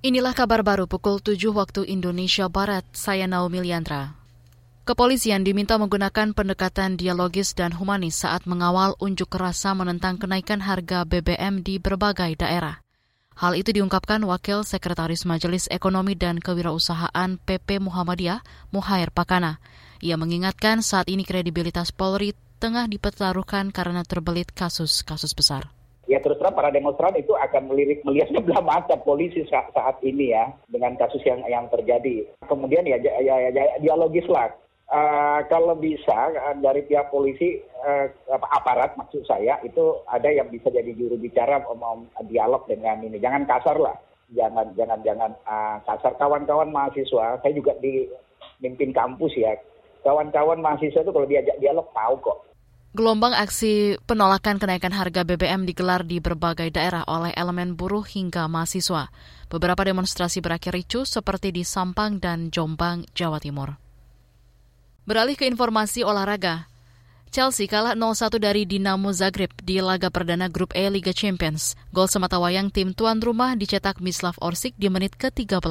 Inilah kabar baru pukul 7 waktu Indonesia Barat. Saya Naomi Liandra. Kepolisian diminta menggunakan pendekatan dialogis dan humanis saat mengawal unjuk rasa menentang kenaikan harga BBM di berbagai daerah. Hal itu diungkapkan Wakil Sekretaris Majelis Ekonomi dan Kewirausahaan PP Muhammadiyah, Muhair Pakana. Ia mengingatkan saat ini kredibilitas Polri tengah dipertaruhkan karena terbelit kasus-kasus besar ya terus terang para demonstran itu akan melirik melihat sebelah mata polisi saat, saat ini ya dengan kasus yang yang terjadi. Kemudian ya, ya, ya, ya dialogis lah. Uh, kalau bisa uh, dari pihak polisi uh, aparat maksud saya itu ada yang bisa jadi juru bicara mau dialog dengan ini. Jangan kasar lah. Jangan jangan jangan uh, kasar. Kawan-kawan mahasiswa saya juga di mimpin kampus ya. Kawan-kawan mahasiswa itu kalau diajak dialog tahu kok Gelombang aksi penolakan kenaikan harga BBM digelar di berbagai daerah oleh elemen buruh hingga mahasiswa. Beberapa demonstrasi berakhir ricu seperti di Sampang dan Jombang, Jawa Timur. Beralih ke informasi olahraga, Chelsea kalah 0-1 dari Dinamo Zagreb di laga perdana grup E Liga Champions. Gol sematawayang tim tuan rumah dicetak Mislav Orsic di menit ke-13.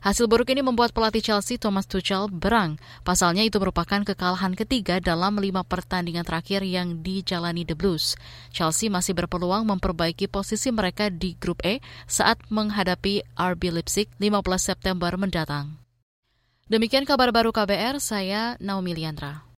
Hasil buruk ini membuat pelatih Chelsea Thomas Tuchel berang. Pasalnya itu merupakan kekalahan ketiga dalam lima pertandingan terakhir yang dijalani The Blues. Chelsea masih berpeluang memperbaiki posisi mereka di grup E saat menghadapi RB Leipzig 15 September mendatang. Demikian kabar baru KBR, saya Naomi Liandra.